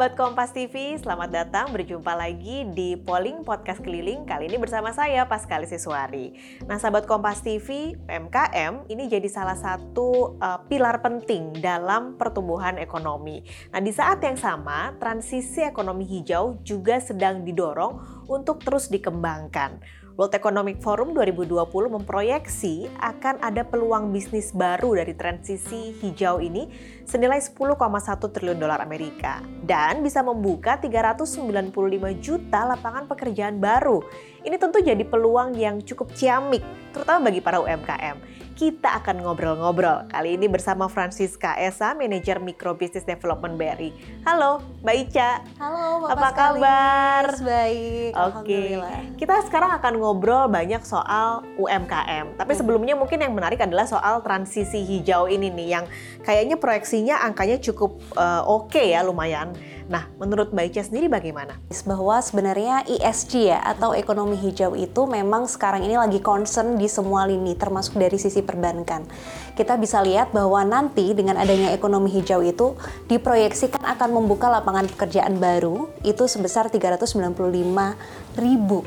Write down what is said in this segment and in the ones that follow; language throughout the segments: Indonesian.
sahabat Kompas TV, selamat datang berjumpa lagi di Polling Podcast Keliling kali ini bersama saya Paskali Siswari. Nah, sahabat Kompas TV, UMKM ini jadi salah satu uh, pilar penting dalam pertumbuhan ekonomi. Nah, di saat yang sama, transisi ekonomi hijau juga sedang didorong untuk terus dikembangkan. World Economic Forum 2020 memproyeksi akan ada peluang bisnis baru dari transisi hijau ini senilai 10,1 triliun dolar Amerika dan bisa membuka 395 juta lapangan pekerjaan baru. Ini tentu jadi peluang yang cukup ciamik, terutama bagi para UMKM kita akan ngobrol-ngobrol. Kali ini bersama Francisca Esa, Manajer Mikro Business Development BRI. Halo, Mbak Ica. Halo, Bapak Apa kabar? Baik, Oke, kita sekarang akan ngobrol banyak soal UMKM. Tapi sebelumnya mungkin yang menarik adalah soal transisi hijau ini nih, yang kayaknya proyeksinya angkanya cukup uh, oke okay ya, lumayan. Nah, menurut Mbak Ica sendiri bagaimana? Bahwa sebenarnya ESG ya atau ekonomi hijau itu memang sekarang ini lagi concern di semua lini termasuk dari sisi perbankan. Kita bisa lihat bahwa nanti dengan adanya ekonomi hijau itu diproyeksikan akan membuka lapangan pekerjaan baru itu sebesar 395 ribu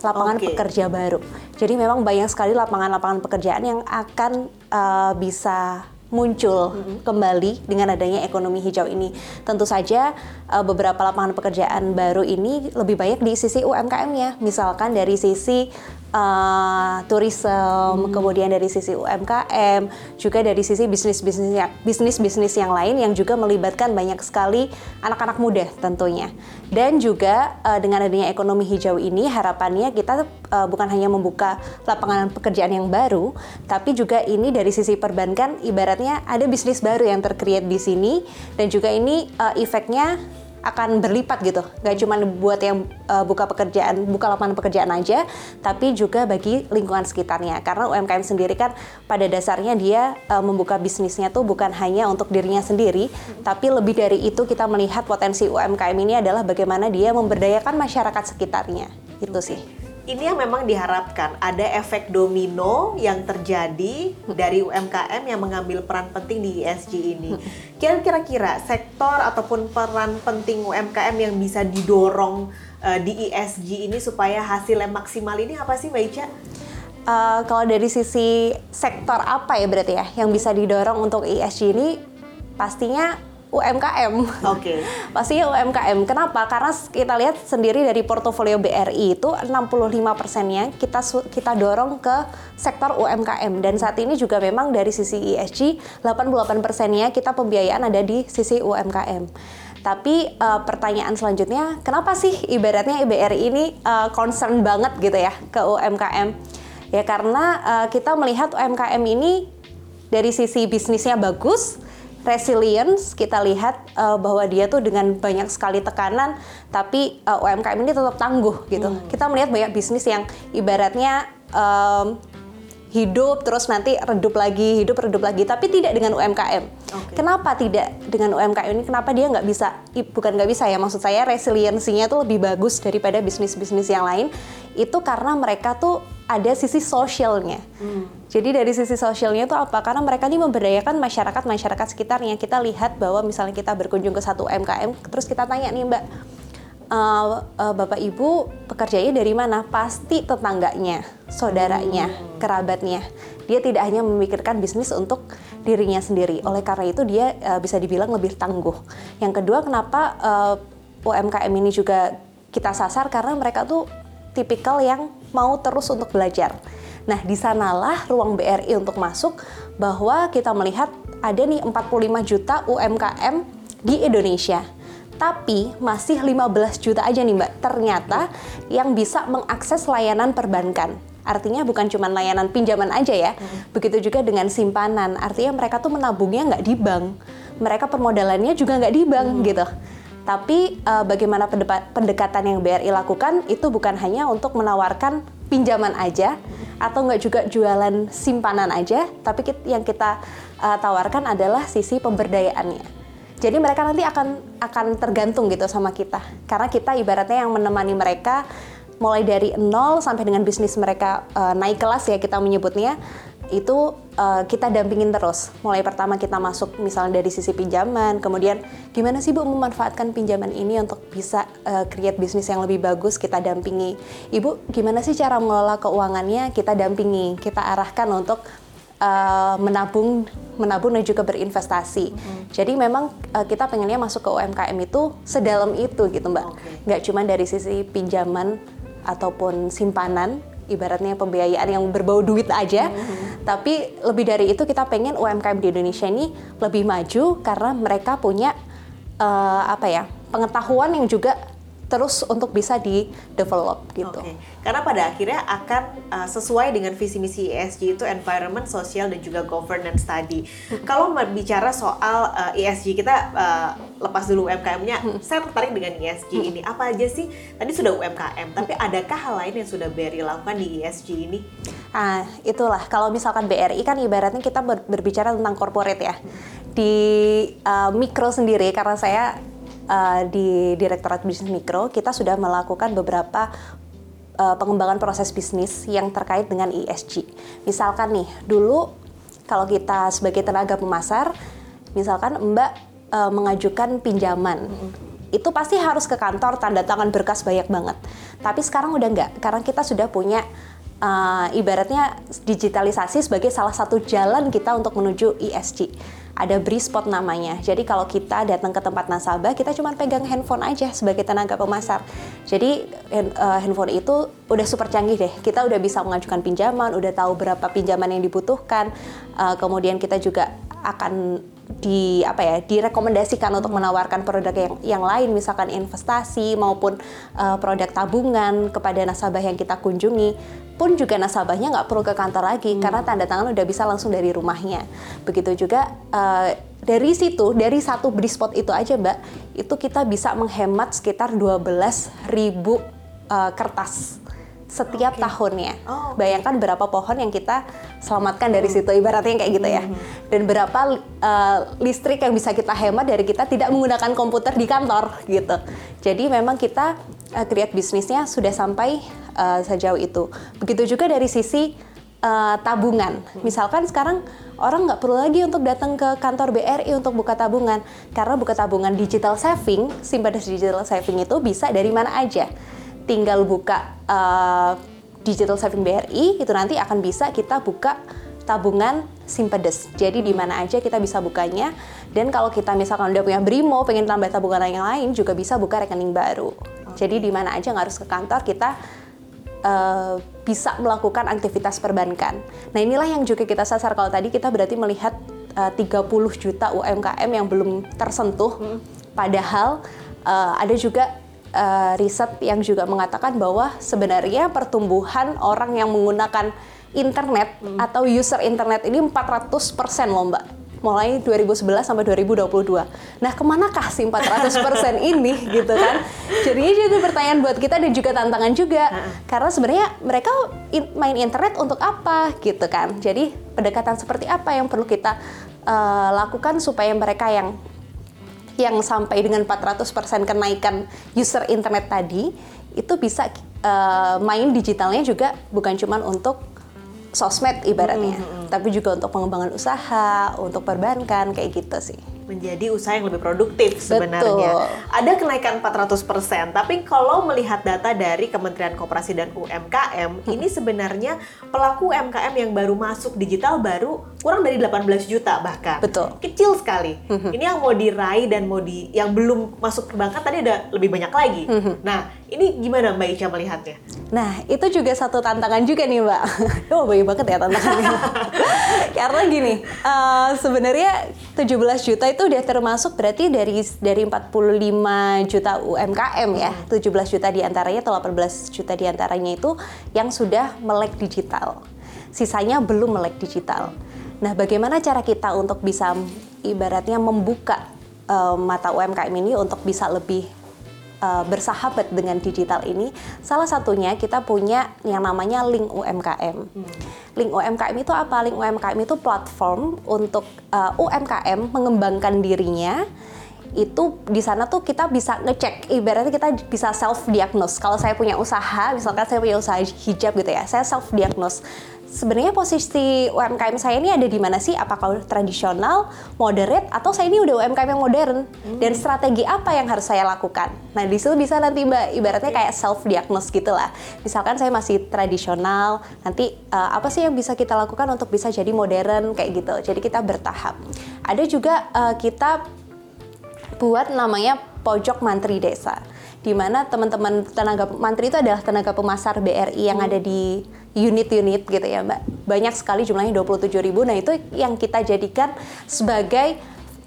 lapangan okay. pekerja baru. Jadi memang banyak sekali lapangan-lapangan pekerjaan yang akan uh, bisa muncul mm-hmm. kembali dengan adanya ekonomi hijau ini. Tentu saja uh, beberapa lapangan pekerjaan baru ini lebih banyak di sisi UMKM-nya. Misalkan dari sisi uh, tourism, hmm. kemudian dari sisi UMKM, juga dari sisi bisnis-bisnis yang bisnis-bisnis yang lain yang juga melibatkan banyak sekali anak-anak muda tentunya. Dan juga uh, dengan adanya ekonomi hijau ini harapannya kita uh, bukan hanya membuka lapangan pekerjaan yang baru, tapi juga ini dari sisi perbankan ibaratnya ada bisnis baru yang terkreat di sini dan juga ini uh, efeknya akan berlipat gitu. Gak cuma buat yang uh, buka pekerjaan, buka lapangan pekerjaan aja, tapi juga bagi lingkungan sekitarnya. Karena UMKM sendiri kan pada dasarnya dia uh, membuka bisnisnya tuh bukan hanya untuk dirinya sendiri, tapi lebih dari itu kita melihat potensi UMKM ini adalah bagaimana dia memberdayakan masyarakat sekitarnya. Itu sih ini yang memang diharapkan ada efek domino yang terjadi dari UMKM yang mengambil peran penting di ESG ini. Kira-kira sektor ataupun peran penting UMKM yang bisa didorong uh, di ESG ini supaya hasilnya maksimal ini apa sih Mbak Ica? Uh, kalau dari sisi sektor apa ya berarti ya yang bisa didorong untuk ESG ini pastinya UMKM. Oke. Okay. Pastinya UMKM. Kenapa? Karena kita lihat sendiri dari portofolio BRI itu 65 persennya kita kita dorong ke sektor UMKM dan saat ini juga memang dari sisi ESG 88 persennya kita pembiayaan ada di sisi UMKM. Tapi uh, pertanyaan selanjutnya, kenapa sih ibaratnya BRI ini uh, concern banget gitu ya ke UMKM? Ya karena uh, kita melihat UMKM ini dari sisi bisnisnya bagus, resilience kita lihat uh, bahwa dia tuh dengan banyak sekali tekanan tapi uh, eh, UMKM ini tetap tangguh gitu. Hmm. Kita melihat banyak bisnis yang ibaratnya um, hidup terus nanti redup lagi, hidup redup lagi, tapi tidak dengan UMKM. Okay. Kenapa tidak dengan UMKM ini? Kenapa dia nggak bisa? Bukan nggak bisa ya, maksud saya resiliensinya tuh lebih bagus daripada bisnis-bisnis yang lain. Itu karena mereka tuh ada sisi sosialnya. Hmm. Jadi dari sisi sosialnya itu apa? Karena mereka ini memberdayakan masyarakat masyarakat sekitarnya. Kita lihat bahwa misalnya kita berkunjung ke satu UMKM, terus kita tanya nih Mbak, uh, uh, bapak ibu pekerjanya dari mana? Pasti tetangganya, saudaranya, hmm. kerabatnya. Dia tidak hanya memikirkan bisnis untuk dirinya sendiri. Oleh karena itu dia uh, bisa dibilang lebih tangguh. Yang kedua, kenapa uh, UMKM ini juga kita sasar karena mereka tuh tipikal yang mau terus untuk belajar. Nah, di sanalah ruang BRI untuk masuk bahwa kita melihat ada nih 45 juta UMKM di Indonesia. Tapi masih 15 juta aja nih Mbak, ternyata yang bisa mengakses layanan perbankan. Artinya bukan cuma layanan pinjaman aja ya, hmm. begitu juga dengan simpanan. Artinya mereka tuh menabungnya nggak di bank, mereka permodalannya juga nggak di bank hmm. gitu. Tapi uh, bagaimana pendekatan yang BRI lakukan itu bukan hanya untuk menawarkan pinjaman aja atau nggak juga jualan simpanan aja, tapi yang kita uh, tawarkan adalah sisi pemberdayaannya. Jadi mereka nanti akan akan tergantung gitu sama kita, karena kita ibaratnya yang menemani mereka mulai dari nol sampai dengan bisnis mereka uh, naik kelas ya kita menyebutnya itu uh, kita dampingin terus. Mulai pertama kita masuk misalnya dari sisi pinjaman, kemudian gimana sih Bu memanfaatkan pinjaman ini untuk bisa uh, create bisnis yang lebih bagus, kita dampingi. Ibu gimana sih cara mengelola keuangannya, kita dampingi, kita arahkan untuk uh, menabung menabung dan juga berinvestasi. Hmm. Jadi memang uh, kita pengennya masuk ke UMKM itu sedalam itu gitu Mbak. Okay. Nggak cuma dari sisi pinjaman ataupun simpanan, ibaratnya pembiayaan yang berbau duit aja. Mm-hmm. Tapi lebih dari itu kita pengen UMKM di Indonesia ini lebih maju karena mereka punya uh, apa ya pengetahuan yang juga terus untuk bisa di develop gitu. Okay. Karena pada akhirnya akan uh, sesuai dengan visi misi ESG itu environment, social dan juga governance tadi. Hmm. Kalau bicara soal uh, eh, ESG kita uh, lepas dulu UMKM-nya, hmm. saya tertarik dengan ESG hmm. ini. Apa aja sih? Tadi sudah UMKM, tapi adakah hal lain yang sudah BRI lakukan di ESG ini? Ah, itulah. Kalau misalkan BRI kan ibaratnya kita ber berbicara tentang corporate ya. Di uh, mikro sendiri karena saya uh, di Direktorat Bisnis Mikro kita sudah melakukan beberapa uh, pengembangan proses bisnis yang terkait dengan ESG. Misalkan nih, dulu kalau kita sebagai tenaga pemasar, misalkan Mbak uh, mengajukan pinjaman, itu pasti harus ke kantor tanda tangan berkas banyak banget. Tapi sekarang udah enggak, karena kita sudah punya uh, ibaratnya digitalisasi sebagai salah satu jalan kita untuk menuju ESG ada Brispot namanya. Jadi kalau kita datang ke tempat nasabah, kita cuma pegang handphone aja sebagai tenaga pemasar. Jadi uh, handphone itu udah super canggih deh. Kita udah bisa mengajukan pinjaman, udah tahu berapa pinjaman yang dibutuhkan. Uh, kemudian kita juga akan di apa ya direkomendasikan untuk menawarkan produk yang yang lain misalkan investasi maupun uh, produk tabungan kepada nasabah yang kita kunjungi pun juga nasabahnya nggak perlu ke kantor lagi hmm. karena tanda tangan udah bisa langsung dari rumahnya begitu juga uh, dari situ dari satu brispot itu aja mbak itu kita bisa menghemat sekitar 12 ribu uh, kertas setiap okay. tahunnya. Oh, okay. Bayangkan berapa pohon yang kita selamatkan dari hmm. situ ibaratnya kayak gitu ya. Hmm. Dan berapa uh, listrik yang bisa kita hemat dari kita tidak menggunakan komputer di kantor gitu. Jadi memang kita uh, create bisnisnya sudah sampai uh, sejauh itu. Begitu juga dari sisi uh, tabungan. Hmm. Misalkan sekarang orang nggak perlu lagi untuk datang ke kantor BRI untuk buka tabungan karena buka tabungan digital saving, simpanan digital saving itu bisa dari mana aja tinggal buka uh, digital saving BRI itu nanti akan bisa kita buka tabungan simpedes. Jadi di mana aja kita bisa bukanya dan kalau kita misalkan udah punya Brimo pengen tambah tabungan yang lain juga bisa buka rekening baru. Jadi di mana aja nggak harus ke kantor kita uh, bisa melakukan aktivitas perbankan. Nah inilah yang juga kita sasar kalau tadi kita berarti melihat uh, 30 juta UMKM yang belum tersentuh. Hmm. Padahal uh, ada juga uh, riset yang juga mengatakan bahwa sebenarnya pertumbuhan orang yang menggunakan internet hmm. atau user internet ini 400% loh mbak mulai 2011 sampai 2022. Nah, ke manakah sih 400% ini gitu kan? Jadinya jadi pertanyaan buat kita dan juga tantangan juga. Karena sebenarnya mereka main internet untuk apa gitu kan? Jadi pendekatan seperti apa yang perlu kita uh, lakukan supaya mereka yang yang sampai dengan 400% kenaikan user internet tadi itu bisa uh, main digitalnya juga bukan cuma untuk sosmed ibaratnya, mm -hmm. tapi juga untuk pengembangan usaha, untuk perbankan kayak gitu sih menjadi usaha yang lebih produktif sebenarnya. Betul. Ada kenaikan 400%, tapi kalau melihat data dari Kementerian Koperasi dan UMKM, hmm. ini sebenarnya pelaku UMKM yang baru masuk digital baru kurang dari 18 juta bahkan. Betul. Kecil sekali. Hmm. Ini yang mau diraih dan mau di yang belum masuk perbankan tadi ada lebih banyak lagi. Hmm. Nah, ini gimana Mbak Ica melihatnya? Nah, itu juga satu tantangan juga nih Mbak. oh, banyak banget ya tantangannya. Karena gini, uh, sebenarnya 17 juta itu udah termasuk berarti dari dari 45 juta UMKM ya. 17 juta di antaranya atau 18 juta di antaranya itu yang sudah melek digital. Sisanya belum melek digital. Nah, bagaimana cara kita untuk bisa ibaratnya membuka uh, mata UMKM ini untuk bisa lebih uh, bersahabat dengan digital ini, salah satunya kita punya yang namanya Link UMKM. Link UMKM itu apa? Link UMKM itu platform untuk uh, eh, UMKM mengembangkan dirinya itu di sana tuh kita bisa ngecek ibaratnya kita bisa self diagnose kalau saya punya usaha misalkan saya punya usaha hijab gitu ya saya self diagnose sebenarnya posisi UMKM saya ini ada di mana sih? Apakah tradisional, moderate, atau saya ini udah UMKM yang modern? Hmm. Dan strategi apa yang harus saya lakukan? Nah, di situ bisa nanti Mbak, ibaratnya kayak self diagnose gitu lah. Misalkan saya masih tradisional, nanti uh, apa sih yang bisa kita lakukan untuk bisa jadi modern kayak gitu. Jadi kita bertahap. Ada juga uh, kita buat namanya pojok mantri desa di mana teman-teman tenaga mantri itu adalah tenaga pemasar BRI yang hmm. ada di unit-unit gitu ya Mbak. Banyak sekali jumlahnya 27 ribu. Nah itu yang kita jadikan sebagai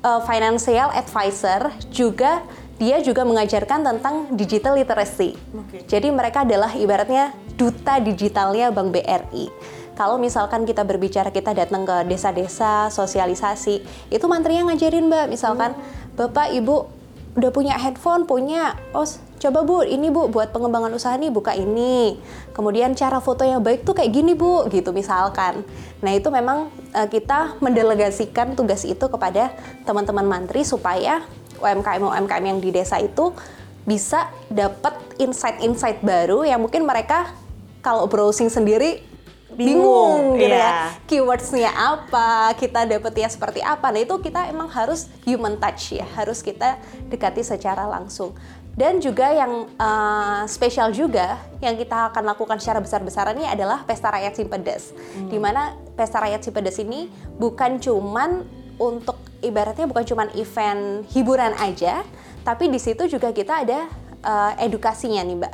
uh, financial advisor juga dia juga mengajarkan tentang digital literacy. Okay. Jadi mereka adalah ibaratnya duta digitalnya Bank BRI. Kalau misalkan kita berbicara kita datang ke desa-desa sosialisasi, itu mantrinya ngajarin Mbak, misalkan hmm. Bapak Ibu udah punya handphone, punya, oh coba bu, ini bu buat pengembangan usaha nih buka ini. Kemudian cara foto yang baik tuh kayak gini bu, gitu misalkan. Nah itu memang uh, kita mendelegasikan tugas itu kepada teman-teman mantri supaya UMKM UMKM yang di desa itu bisa dapat insight-insight baru yang mungkin mereka kalau browsing sendiri bingung, gitu yeah. ya keywordsnya apa kita dapetnya seperti apa nah itu kita emang harus human touch ya harus kita dekati secara langsung dan juga yang uh, spesial juga yang kita akan lakukan secara besar-besaran ini adalah pesta rakyat Simpedes hmm. di mana pesta rakyat Simpedes ini bukan cuman untuk ibaratnya bukan cuman event hiburan aja tapi di situ juga kita ada uh, edukasinya nih mbak.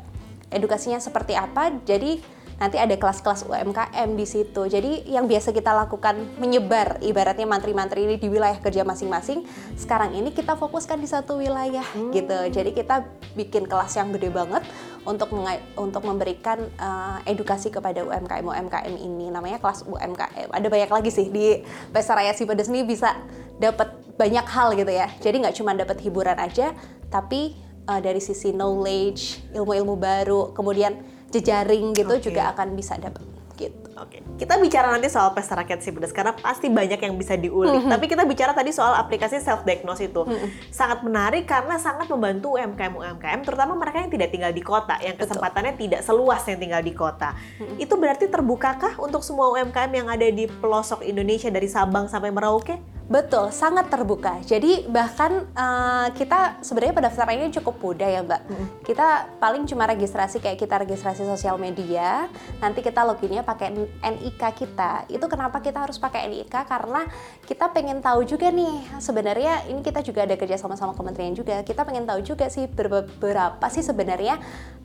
Edukasinya seperti apa? Jadi nanti ada kelas-kelas UMKM di situ. Jadi yang biasa kita lakukan menyebar ibaratnya mantri-mantri ini di wilayah kerja masing-masing, sekarang ini kita fokuskan di satu wilayah hmm. gitu. Jadi kita bikin kelas yang gede banget untuk untuk memberikan uh, edukasi kepada UMKM UMKM ini namanya kelas UMKM. Ada banyak lagi sih di Pesta Rakyat Sipedes ini bisa dapat banyak hal gitu ya. Jadi nggak cuma dapat hiburan aja, tapi uh, dari sisi knowledge, ilmu-ilmu baru, kemudian jejaring gitu okay. juga akan bisa dapat gitu. Oke, okay. kita bicara nanti soal pesta rakyat sih pedas karena pasti banyak yang bisa diulik. Mm -hmm. Tapi kita bicara tadi soal aplikasi self diagnose itu mm -hmm. sangat menarik karena sangat membantu UMKM UMKM, terutama mereka yang tidak tinggal di kota, yang kesempatannya Betul. tidak seluas yang tinggal di kota. Mm -hmm. Itu berarti terbukakah untuk semua UMKM yang ada di pelosok Indonesia dari Sabang sampai Merauke? Betul, sangat terbuka. Jadi bahkan uh, kita sebenarnya pendaftarannya cukup mudah ya Mbak. Hmm. Kita paling cuma registrasi kayak kita registrasi sosial media, nanti kita loginnya pakai NIK kita. Itu kenapa kita harus pakai NIK? Karena kita pengen tahu juga nih sebenarnya ini kita juga ada kerja sama-sama kementerian juga. Kita pengen tahu juga sih berapa sih sebenarnya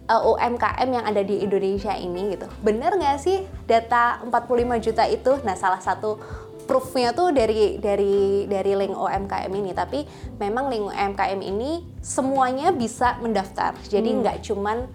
uh, eh, UMKM yang ada di Indonesia ini gitu. Bener nggak sih data 45 juta itu? Nah salah satu proofnya tuh dari dari dari link UMKM ini tapi memang link UMKM ini semuanya bisa mendaftar jadi hmm. nggak cuman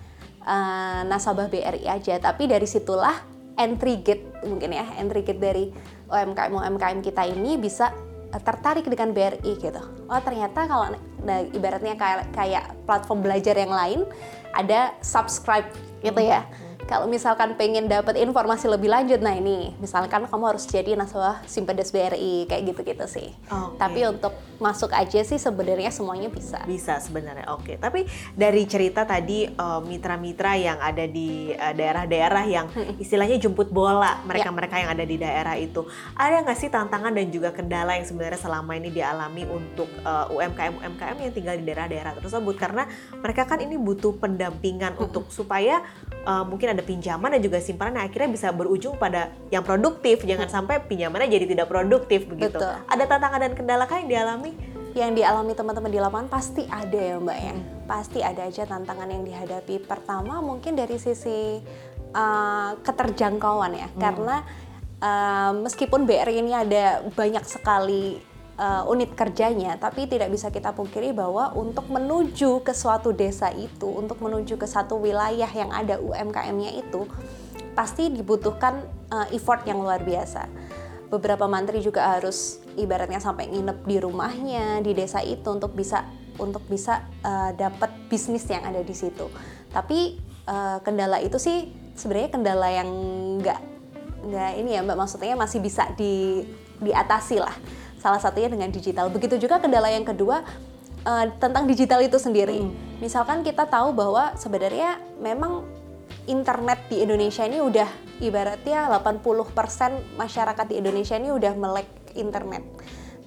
uh, nasabah BRI aja tapi dari situlah entry gate mungkin ya entry gate dari UMKM UMKM kita ini bisa tertarik dengan BRI gitu. Oh ternyata kalau nah, ibaratnya kayak kayak platform belajar yang lain ada subscribe gitu ya. Hmm kalau misalkan pengen dapat informasi lebih lanjut, nah ini misalkan kamu harus jadi nasabah Simpedes BRI kayak gitu-gitu sih. Okay. Tapi untuk masuk aja sih sebenarnya semuanya bisa. Bisa sebenarnya. Oke. Okay. Tapi dari cerita tadi eh, mitra-mitra uh, yang ada di uh, daerah-daerah yang istilahnya jemput bola mereka-mereka yang ada di daerah itu, ada nggak sih tantangan dan juga kendala yang sebenarnya selama ini dialami untuk uh, eh, UMKM UMKM yang tinggal di daerah-daerah tersebut karena mereka kan ini butuh pendampingan untuk supaya uh, mungkin ada pinjaman dan juga simpanan yang akhirnya bisa berujung pada yang produktif. Jangan hmm. sampai pinjamannya jadi tidak produktif begitu. Betul. Ada tantangan dan kendala kah yang dialami? Yang dialami teman-teman di lapangan pasti ada ya Mbak ya. Hmm. Pasti ada aja tantangan yang dihadapi. Pertama mungkin dari sisi uh, keterjangkauan ya. Hmm. Karena uh, meskipun BRI ini ada banyak sekali uh, unit kerjanya, tapi tidak bisa kita pungkiri bahwa untuk menuju ke suatu desa itu, untuk menuju ke satu wilayah yang ada UMKM-nya itu, pasti dibutuhkan uh, effort yang luar biasa. Beberapa mantri juga harus ibaratnya sampai nginep di rumahnya di desa itu untuk bisa untuk bisa uh, dapat bisnis yang ada di situ. Tapi uh, kendala itu sih sebenarnya kendala yang nggak nggak ini ya mbak maksudnya masih bisa di diatasi lah Salah satunya dengan digital. Begitu juga kendala yang kedua uh, tentang digital itu sendiri. Hmm. Misalkan kita tahu bahwa sebenarnya memang internet di Indonesia ini udah ibaratnya 80% masyarakat di Indonesia ini udah melek internet.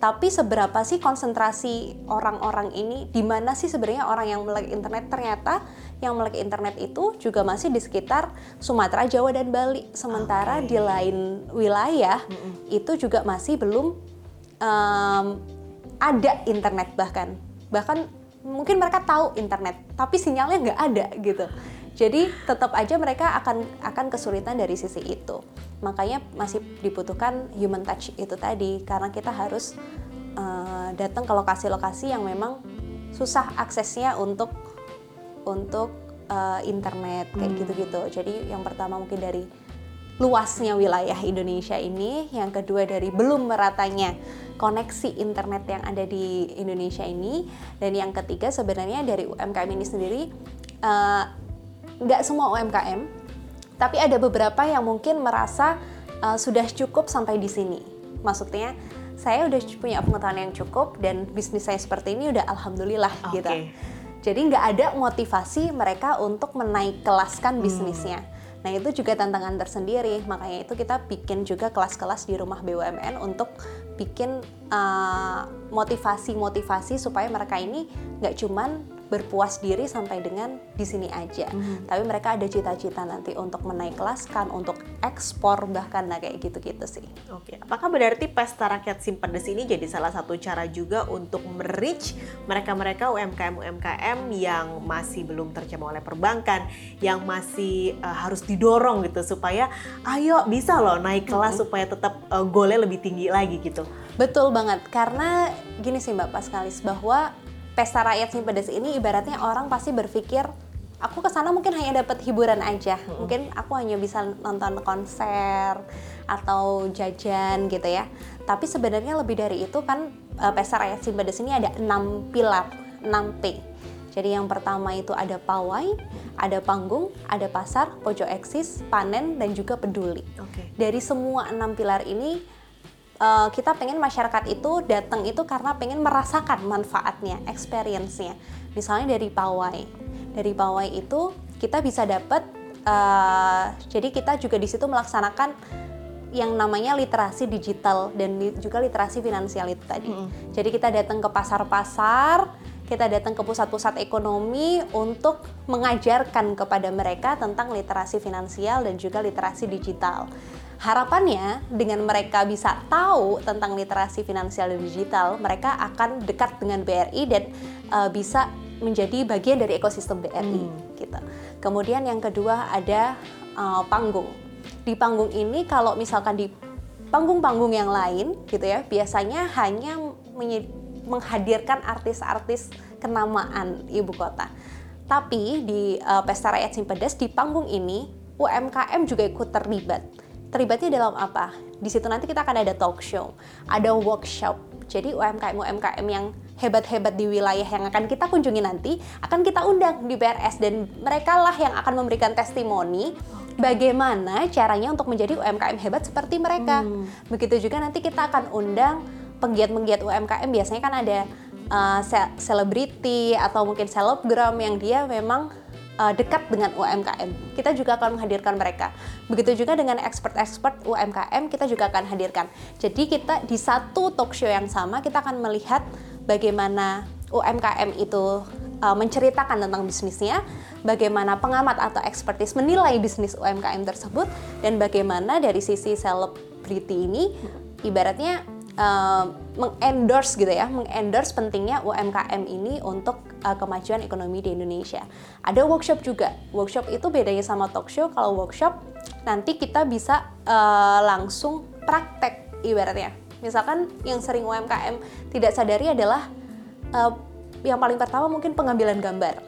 Tapi seberapa sih konsentrasi orang-orang ini? Di mana sih sebenarnya orang yang melek internet? Ternyata yang melek internet itu juga masih di sekitar Sumatera, Jawa dan Bali. Sementara okay. di lain wilayah mm -mm. itu juga masih belum um, ada internet bahkan. Bahkan mungkin mereka tahu internet, tapi sinyalnya nggak ada gitu. Jadi tetap aja mereka akan akan kesulitan dari sisi itu. Makanya masih dibutuhkan human touch itu tadi karena kita harus uh, datang ke lokasi-lokasi yang memang susah aksesnya untuk untuk uh, internet kayak hmm. gitu-gitu. Jadi yang pertama mungkin dari luasnya wilayah Indonesia ini, yang kedua dari belum meratanya koneksi internet yang ada di Indonesia ini, dan yang ketiga sebenarnya dari UMKM ini sendiri uh, nggak semua UMKM, tapi ada beberapa yang mungkin merasa uh, sudah cukup sampai di sini. Maksudnya saya udah punya pengetahuan yang cukup dan bisnis saya seperti ini udah alhamdulillah okay. gitu. Jadi nggak ada motivasi mereka untuk menaik kelaskan hmm. Nah itu juga tantangan tersendiri, makanya itu kita bikin juga kelas-kelas di rumah BUMN untuk bikin uh, motivasi-motivasi supaya mereka ini nggak cuman berpuas diri sampai dengan di sini aja. Mm-hmm. Tapi mereka ada cita-cita nanti untuk menaik kelaskan, untuk ekspor bahkan nah kayak gitu-gitu sih. Oke, apakah berarti pesta rakyat Simpedes ini jadi salah satu cara juga untuk merich mereka-mereka UMKM-UMKM yang masih belum terjamah oleh perbankan, yang masih uh, harus didorong gitu supaya ayo bisa loh naik kelas mm-hmm. supaya tetap uh, golnya lebih tinggi lagi gitu. Betul banget, karena gini sih Mbak Paskalis bahwa pesta rakyat Simpedes ini ibaratnya orang pasti berpikir aku ke sana mungkin hanya dapat hiburan aja. Hmm. Mungkin aku hanya bisa nonton konser atau jajan gitu ya. Tapi sebenarnya lebih dari itu kan uh, pesta rakyat Simpedes ini ada enam pilar, 6 P. Jadi yang pertama itu ada pawai, ada panggung, ada pasar, pojok eksis, panen dan juga peduli. Okay. Dari semua enam pilar ini uh, kita pengen masyarakat itu datang itu karena pengen merasakan manfaatnya, experience-nya. Misalnya dari pawai. Dari pawai itu kita bisa dapat uh, jadi kita juga di situ melaksanakan yang namanya literasi digital dan juga literasi finansial itu tadi. Mm -hmm. Jadi kita datang ke pasar-pasar, kita datang ke pusat-pusat ekonomi untuk mengajarkan kepada mereka tentang literasi finansial dan juga literasi digital. Harapannya dengan mereka bisa tahu tentang literasi finansial dan digital, mereka akan dekat dengan BRI dan uh, bisa menjadi bagian dari ekosistem BRI hmm. gitu. Kemudian yang kedua ada uh, panggung. Di panggung ini kalau misalkan di panggung-panggung yang lain gitu ya, biasanya hanya menghadirkan artis-artis kenamaan ibu kota. Tapi di uh, Pesta Rakyat Simpedes di panggung ini UMKM juga ikut terlibat terlibatnya dalam apa? Di situ nanti kita akan ada talk show, ada workshop. Jadi UMKM UMKM yang hebat-hebat di wilayah yang akan kita kunjungi nanti akan kita undang di BRS dan mereka lah yang akan memberikan testimoni bagaimana caranya untuk menjadi UMKM hebat seperti mereka. Hmm. Begitu juga nanti kita akan undang penggiat-penggiat UMKM biasanya kan ada uh, selebriti atau mungkin selebgram yang dia memang uh, dekat dengan UMKM. Kita juga akan menghadirkan mereka. Begitu juga dengan expert-expert UMKM kita juga akan hadirkan. Jadi kita di satu talk show yang sama kita akan melihat bagaimana UMKM itu uh, menceritakan tentang bisnisnya, bagaimana pengamat atau ekspertis menilai bisnis UMKM tersebut, dan bagaimana dari sisi selebriti ini ibaratnya uh, mengendorse gitu ya, mengendorse pentingnya UMKM ini untuk uh, kemajuan ekonomi di Indonesia. Ada workshop juga. Workshop itu bedanya sama talk show. Kalau workshop nanti kita bisa uh, langsung praktek ibaratnya. Misalkan yang sering UMKM tidak sadari adalah uh, yang paling pertama mungkin pengambilan gambar.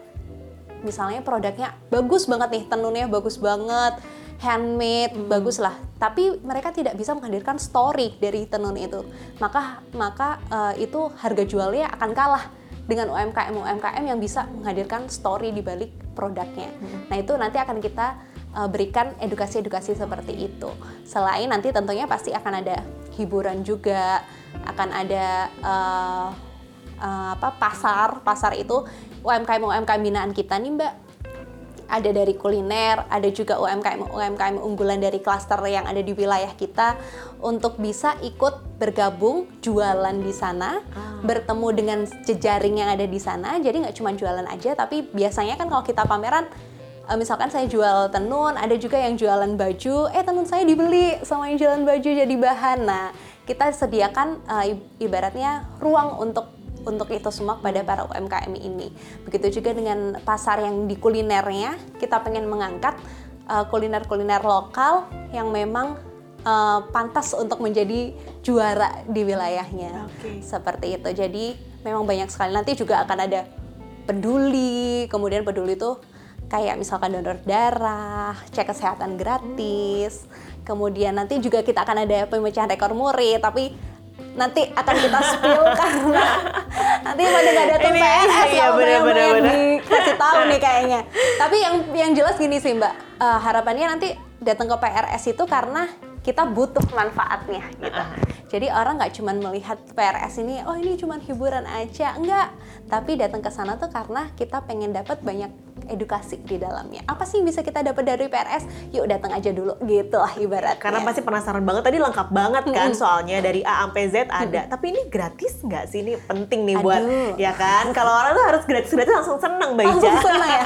Misalnya produknya bagus banget nih, tenunnya bagus banget, handmade, hmm. bagus lah. Tapi mereka tidak bisa menghadirkan story dari tenun itu. Maka maka uh, itu harga jualnya akan kalah dengan UMKM UMKM yang bisa menghadirkan story di balik produknya. Hmm. Nah itu nanti akan kita uh, berikan edukasi-edukasi seperti itu. Selain nanti tentunya pasti akan ada hiburan juga, akan ada uh, uh, apa pasar pasar itu UMKM UMKM binaan kita nih mbak ada dari kuliner, ada juga UMKM UMKM unggulan dari klaster yang ada di wilayah kita untuk bisa ikut bergabung jualan di sana, ah. bertemu dengan jejaring yang ada di sana. Jadi nggak cuma jualan aja, tapi biasanya kan kalau kita pameran uh, misalkan saya jual tenun, ada juga yang jualan baju, eh tenun saya dibeli sama yang jualan baju jadi bahan. Nah, kita sediakan uh, ibaratnya ruang untuk untuk itu semua kepada para UMKM ini. Begitu juga dengan pasar yang di kulinernya, kita pengen mengangkat uh, kuliner-kuliner lokal yang memang uh, pantas untuk menjadi juara di wilayahnya. Okay. Seperti itu. Jadi memang banyak sekali nanti juga akan ada peduli, kemudian peduli itu kayak misalkan donor darah, cek kesehatan gratis. Kemudian nanti juga kita akan ada pemecahan rekor muri, tapi nanti akan kita spill karena nanti pada nggak datang PNS iya, kalau bener, bener, bener. dikasih tahu nih kayaknya. Tapi yang yang jelas gini sih Mbak, uh, harapannya nanti datang ke PRS itu karena kita butuh manfaatnya gitu. Uh -huh. Jadi orang nggak cuma melihat PRS ini, oh ini cuma hiburan aja, enggak. Tapi datang ke sana tuh karena kita pengen dapat banyak edukasi di dalamnya. Apa sih yang bisa kita dapat dari PRS? Yuk datang aja dulu gitu lah ibaratnya. Karena pasti penasaran banget tadi lengkap banget kan hmm. soalnya dari A sampai Z ada. Hmm. Tapi ini gratis nggak sih? Ini penting nih Aduh. buat ya kan. Kalau orang tuh harus gratis-gratis langsung seneng Mbak Ica. Langsung seneng ya.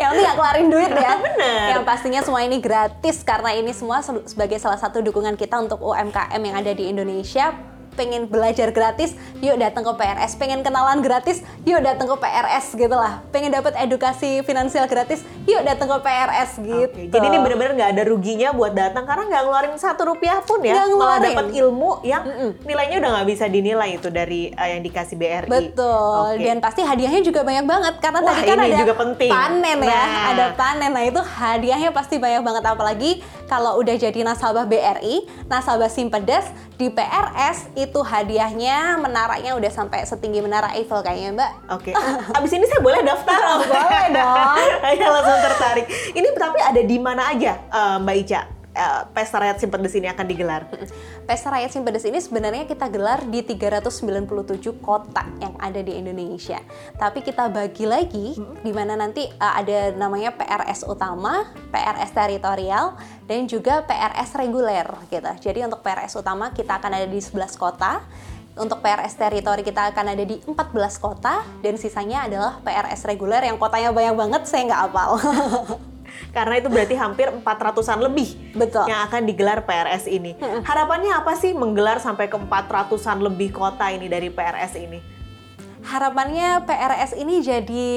yang penting nggak keluarin duit ya. Bener. Yang pastinya semua ini gratis karena ini semua sebagai salah satu dukungan kita untuk UMKM yang ada di Indonesia pengen belajar gratis, yuk datang ke PRS. Pengen kenalan gratis, yuk datang ke PRS gitu lah. Pengen dapat edukasi finansial gratis, yuk datang ke PRS gitu. Oke, jadi ini benar-benar nggak ada ruginya buat datang karena nggak ngeluarin satu rupiah pun ya. Gak Malah dapat ilmu yang mm -mm. nilainya udah nggak bisa dinilai itu dari uh, yang dikasih BRI. Betul. Okay. Dan pasti hadiahnya juga banyak banget karena Wah, tadi kan ada juga penting. panen ya, nah. ada panen. Nah itu hadiahnya pasti banyak banget apalagi kalau udah jadi nasabah BRI, nasabah Simpedes di PRS itu hadiahnya menaranya udah sampai setinggi menara Eiffel kayaknya Mbak. Oke. Okay. Abis ini saya boleh daftar? Oh, boleh dong. Saya langsung tertarik. Ini tapi ada di mana aja uh, Mbak Ica? Uh, Pesta Rakyat Simpedes ini akan digelar? Pesta Rakyat Simpedes ini sebenarnya kita gelar di 397 kota yang ada di Indonesia. Tapi kita bagi lagi hmm. di mana nanti uh, ada namanya PRS utama, PRS teritorial, dan juga PRS reguler gitu. Jadi untuk PRS utama kita akan ada di 11 kota, untuk PRS teritori kita akan ada di 14 kota dan sisanya adalah PRS reguler yang kotanya banyak banget saya nggak apal. karena itu berarti hampir 400-an lebih Betul. yang akan digelar PRS ini. Harapannya apa sih menggelar sampai ke 400-an lebih kota ini dari PRS ini? Harapannya PRS ini jadi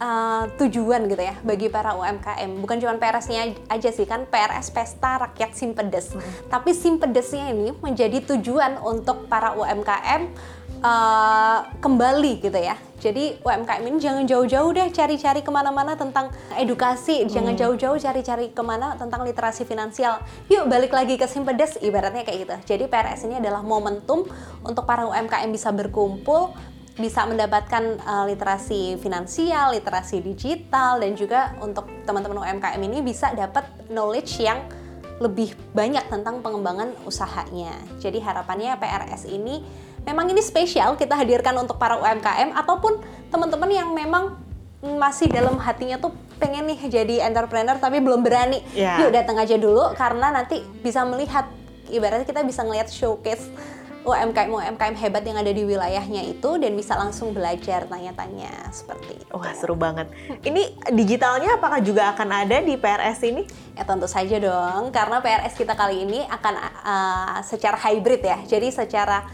uh, tujuan gitu ya bagi para UMKM. Bukan cuma PRS-nya aja sih kan PRS Pesta Rakyat Simpedes. Hmm. Tapi Simpedesnya ini menjadi tujuan untuk para UMKM uh, kembali gitu ya. Jadi UMKM ini jangan jauh-jauh deh cari-cari ke mana-mana tentang edukasi, hmm. jangan jauh-jauh cari-cari ke mana tentang literasi finansial. Yuk balik lagi ke Simpedes, ibaratnya kayak gitu. Jadi PRS ini adalah momentum untuk para UMKM bisa berkumpul, bisa mendapatkan uh, literasi finansial, literasi digital, dan juga untuk teman-teman UMKM ini bisa dapat knowledge yang lebih banyak tentang pengembangan usahanya. Jadi harapannya PRS ini memang ini spesial kita hadirkan untuk para UMKM ataupun teman-teman yang memang masih dalam hatinya tuh pengen nih jadi entrepreneur tapi belum berani. Yeah. Yuk datang aja dulu karena nanti bisa melihat ibaratnya kita bisa ngelihat showcase UMKM UMKM hebat yang ada di wilayahnya itu dan bisa langsung belajar tanya-tanya seperti itu. Wah seru banget. Ini digitalnya apakah juga akan ada di PRS ini? Ya tentu saja dong, karena PRS kita kali ini akan uh, secara hybrid ya. Jadi secara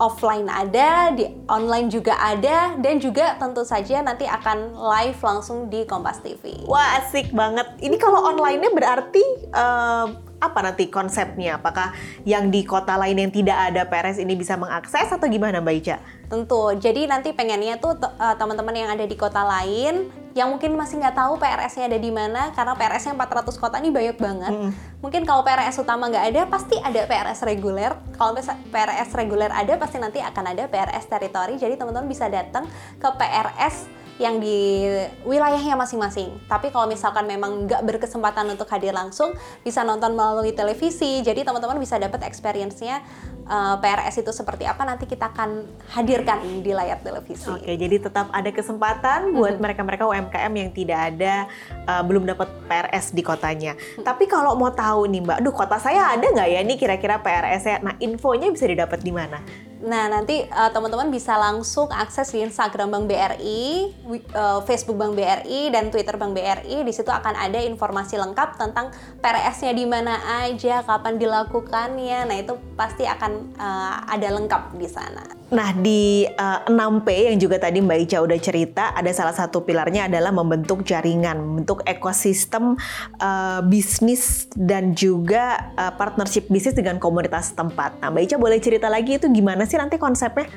offline ada, di online juga ada, dan juga tentu saja nanti akan live langsung di Kompas TV. Wah asik banget. Ini kalau online-nya berarti uh, apa nanti konsepnya? Apakah yang di kota lain yang tidak ada PRS ini bisa mengakses atau gimana Mbak Ica? Tentu. Jadi nanti pengennya tuh uh, teman-teman yang ada di kota lain yang mungkin masih nggak tahu PRS-nya ada di mana karena PRS-nya 400 kota ini banyak banget. Hmm. Mungkin kalau PRS utama nggak ada, pasti ada PRS reguler. Kalau PRS reguler ada, pasti nanti akan ada PRS teritori. Jadi teman-teman bisa datang ke PRS yang di wilayahnya masing-masing. Tapi kalau misalkan memang nggak berkesempatan untuk hadir langsung, bisa nonton melalui televisi. Jadi teman-teman bisa dapat experience-nya uh, eh, PRS itu seperti apa nanti kita akan hadirkan di layar televisi. Oke, jadi tetap ada kesempatan buat mereka-mereka UMKM yang tidak ada uh, belum dapat PRS di kotanya. Tapi kalau mau tahu nih Mbak, aduh kota saya ada nggak ya nih kira-kira PRS ya? Nah infonya bisa didapat di mana? Nah, nanti uh, teman-teman bisa langsung akses di Instagram Bank BRI, uh, Facebook Bank BRI, dan Twitter Bank BRI. Di situ akan ada informasi lengkap tentang PRS-nya di mana aja, kapan dilakukannya. Nah, itu pasti akan uh, ada lengkap di sana. Nah, di uh, 6P yang juga tadi Mbak Ica udah cerita, ada salah satu pilarnya adalah membentuk jaringan, membentuk ekosistem uh, bisnis dan juga uh, partnership bisnis dengan komunitas tempat. Nah, Mbak Ica boleh cerita lagi itu gimana sih nanti konsepnya?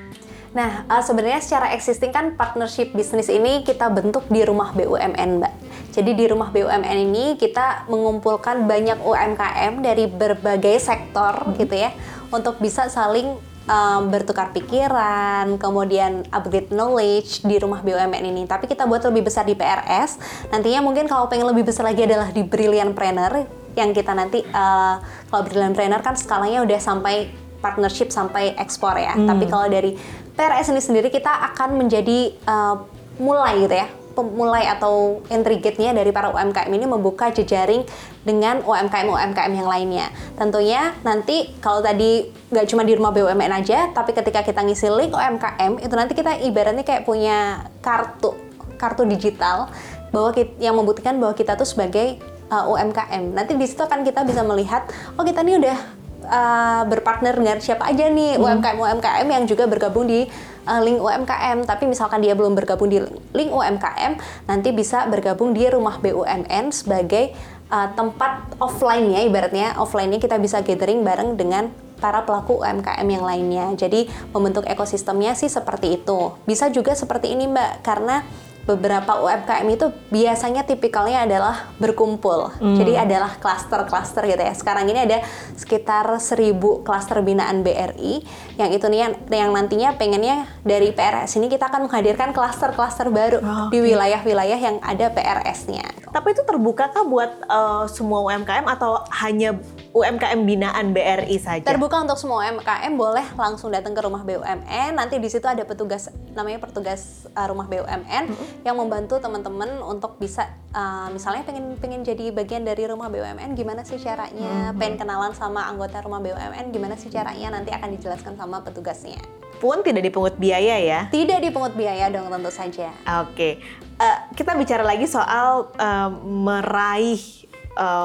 Nah, uh, sebenarnya secara existing kan partnership bisnis ini kita bentuk di rumah BUMN, Mbak. Jadi di rumah BUMN ini kita mengumpulkan banyak UMKM dari berbagai sektor hmm. gitu ya untuk bisa saling um, bertukar pikiran, kemudian upgrade knowledge di rumah BUMN ini. Tapi kita buat lebih besar di PRS. Nantinya mungkin kalau pengen lebih besar lagi adalah di Brilliant Planner yang kita nanti uh, kalau Brilliant Planner kan skalanya udah sampai partnership sampai ekspor ya. Hmm. Tapi kalau dari PRS ini sendiri kita akan menjadi uh, mulai gitu ya pemulai atau entry gate-nya dari para UMKM ini membuka jejaring dengan UMKM-UMKM yang lainnya. Tentunya nanti kalau tadi nggak cuma di rumah BUMN aja, tapi ketika kita ngisi link UMKM, itu nanti kita ibaratnya kayak punya kartu, kartu digital bahwa kita, yang membuktikan bahwa kita tuh sebagai uh, UMKM. Nanti di situ akan kita bisa melihat, oh kita nih udah uh, berpartner dengan siapa aja nih hmm. UMKM UMKM yang juga bergabung di uh, link UMKM. Tapi misalkan dia belum bergabung di link UMKM, nanti bisa bergabung di rumah BUMN sebagai uh, tempat offline-nya ibaratnya offline-nya kita bisa gathering bareng dengan para pelaku UMKM yang lainnya. Jadi membentuk ekosistemnya sih seperti itu. Bisa juga seperti ini Mbak karena beberapa UMKM itu biasanya tipikalnya adalah berkumpul. Hmm. Jadi adalah klaster-klaster gitu ya. Sekarang ini ada sekitar 1000 klaster binaan BRI yang itu nih yang, yang nantinya pengennya dari PRS ini kita akan menghadirkan klaster-klaster baru oh, di wilayah-wilayah yang ada PRS-nya. Tapi itu terbuka kah buat uh, semua UMKM atau hanya UMKM binaan BRI saja. Terbuka untuk semua UMKM, boleh langsung datang ke rumah BUMN. Nanti di situ ada petugas namanya petugas uh, rumah BUMN mm-hmm. yang membantu teman-teman untuk bisa uh, misalnya pengen pengen jadi bagian dari rumah BUMN, gimana sih caranya? Mm-hmm. Pengen kenalan sama anggota rumah BUMN, gimana sih caranya? Nanti akan dijelaskan sama petugasnya. Pun tidak dipungut biaya ya? Tidak dipungut biaya dong tentu saja. Oke, okay. uh, eh, kita bicara lagi soal uh, meraih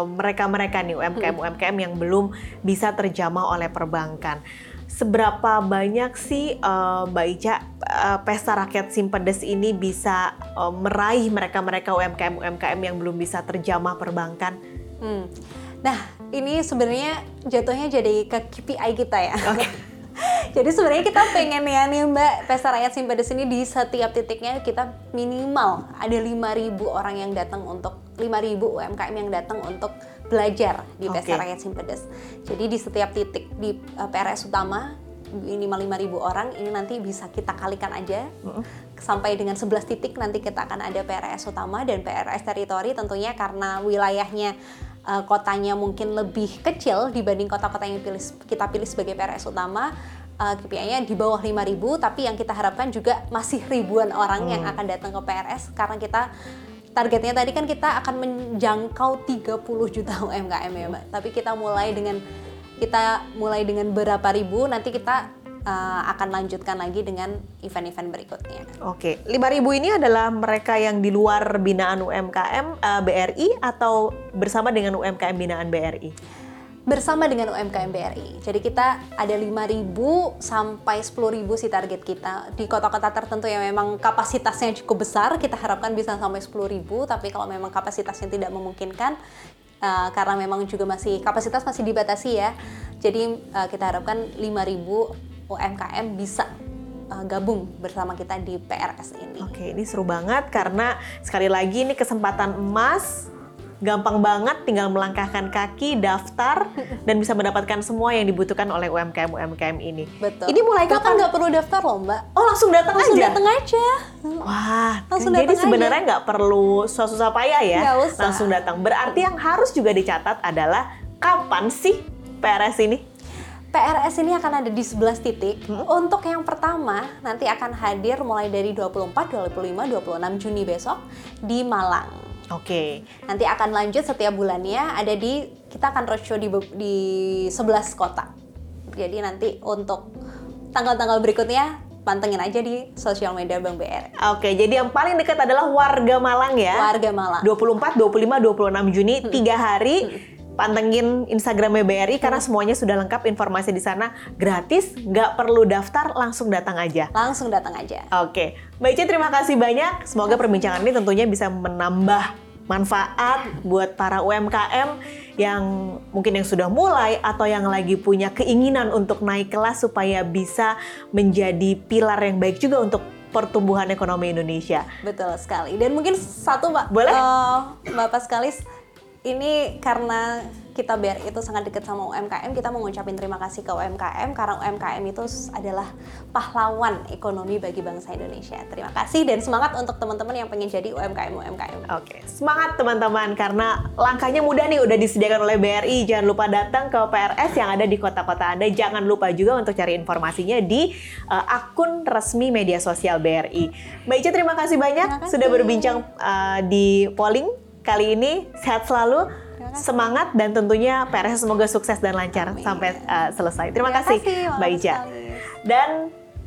mereka-mereka uh, nih UMKM-UMKM yang belum bisa terjamah oleh perbankan. Seberapa banyak sih uh, Mbak Ica uh, pesta rakyat Simpedes ini bisa uh, meraih mereka-mereka UMKM-UMKM yang belum bisa terjamah perbankan? Hmm. Nah, ini sebenarnya jatuhnya jadi ke KPI kita ya. Okay. Jadi sebenarnya kita pengen ya nih Mbak Pesta Rakyat Simpedes ini di setiap titiknya kita minimal ada 5.000 orang yang datang untuk 5.000 UMKM yang datang untuk belajar di okay. Pesta Rakyat Simpedes. Jadi di setiap titik di uh, eh, PRS utama minimal 5.000 orang ini nanti bisa kita kalikan aja uh -uh. sampai dengan 11 titik nanti kita akan ada PRS utama dan PRS teritori tentunya karena wilayahnya uh, kotanya mungkin lebih kecil dibanding kota-kota yang pilih, kita pilih sebagai PRS utama uh, KPI-nya di bawah 5.000 tapi yang kita harapkan juga masih ribuan orang hmm. yang akan datang ke PRS karena kita targetnya tadi kan kita akan menjangkau 30 juta UMKM ya Mbak tapi kita mulai dengan kita mulai dengan berapa ribu nanti kita uh, akan lanjutkan lagi dengan event-event berikutnya. Oke, 5.000 ini adalah mereka yang di luar binaan UMKM uh, eh, BRI atau bersama dengan UMKM binaan BRI? Bersama dengan UMKM BRI. Jadi kita ada 5.000 sampai 10.000 sih target kita. Di kota-kota tertentu yang memang kapasitasnya cukup besar, kita harapkan bisa sampai 10.000, tapi kalau memang kapasitasnya tidak memungkinkan, uh, karena memang juga masih kapasitas masih dibatasi ya. Jadi uh, kita harapkan 5.000 UMKM bisa uh, gabung bersama kita di PRS ini. Oke, ini seru banget karena sekali lagi ini kesempatan emas gampang banget tinggal melangkahkan kaki, daftar dan bisa mendapatkan semua yang dibutuhkan oleh UMKM UMKM ini. Betul. Ini mulai Bahkan kapan? nggak perlu daftar loh mbak. Oh langsung datang Langsung aja. datang aja. Wah, Langsung jadi datang sebenarnya nggak perlu susah-susah payah ya, Nggak usah. langsung datang. Berarti yang harus juga dicatat adalah kapan sih PRS ini? PRS ini akan ada di 11 titik. Untuk yang pertama nanti akan hadir mulai dari 24, 25, 26 Juni besok di Malang. Oke, Nanti akan lanjut setiap bulannya ada di kita akan roadshow di di 11 kota. Jadi nanti untuk tanggal-tanggal berikutnya pantengin aja di sosial media Bank BR. oke. Jadi yang paling dekat adalah warga Malang ya. Warga Malang. 24, 25, 26 Juni, tiga hari. Pantengin Instagramnya BRI karena semuanya sudah lengkap informasi di sana gratis, nggak perlu daftar, langsung datang aja. Langsung datang aja. Oke, Mbak Ica terima kasih banyak. Semoga perbincangan ini tentunya bisa menambah manfaat buat para UMKM yang mungkin yang sudah mulai atau yang lagi punya keinginan untuk naik kelas supaya bisa menjadi pilar yang baik juga untuk pertumbuhan ekonomi Indonesia. Betul sekali. Dan mungkin satu Mbak, Boleh? eh, Bapak Skalis, ini karena kita biar itu sangat dekat sama UMKM, kita mau ngucapin terima kasih ke UMKM karena UMKM itu adalah pahlawan ekonomi bagi bangsa Indonesia. Terima kasih dan semangat untuk teman-teman yang pengen jadi UMKM UMKM. Oke, semangat teman-teman karena langkahnya mudah nih udah disediakan oleh BRI. Jangan lupa datang ke PRS yang ada di kota-kota Anda. Jangan lupa juga untuk cari informasinya di uh, akun resmi media sosial BRI. Mbak Ica terima kasih banyak Terima kasih. sudah berbincang uh, di polling kali ini. Sehat selalu. Semangat dan tentunya PRS semoga sukses dan lancar Amin. sampai uh, selesai. Terima, Terima kasih, kasih, Mbak. Skalis. Dan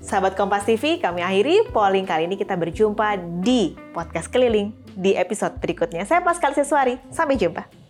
sahabat Kompas TV, kami akhiri polling kali ini kita berjumpa di podcast keliling di episode berikutnya. Saya Pascal Siswari, sampai jumpa.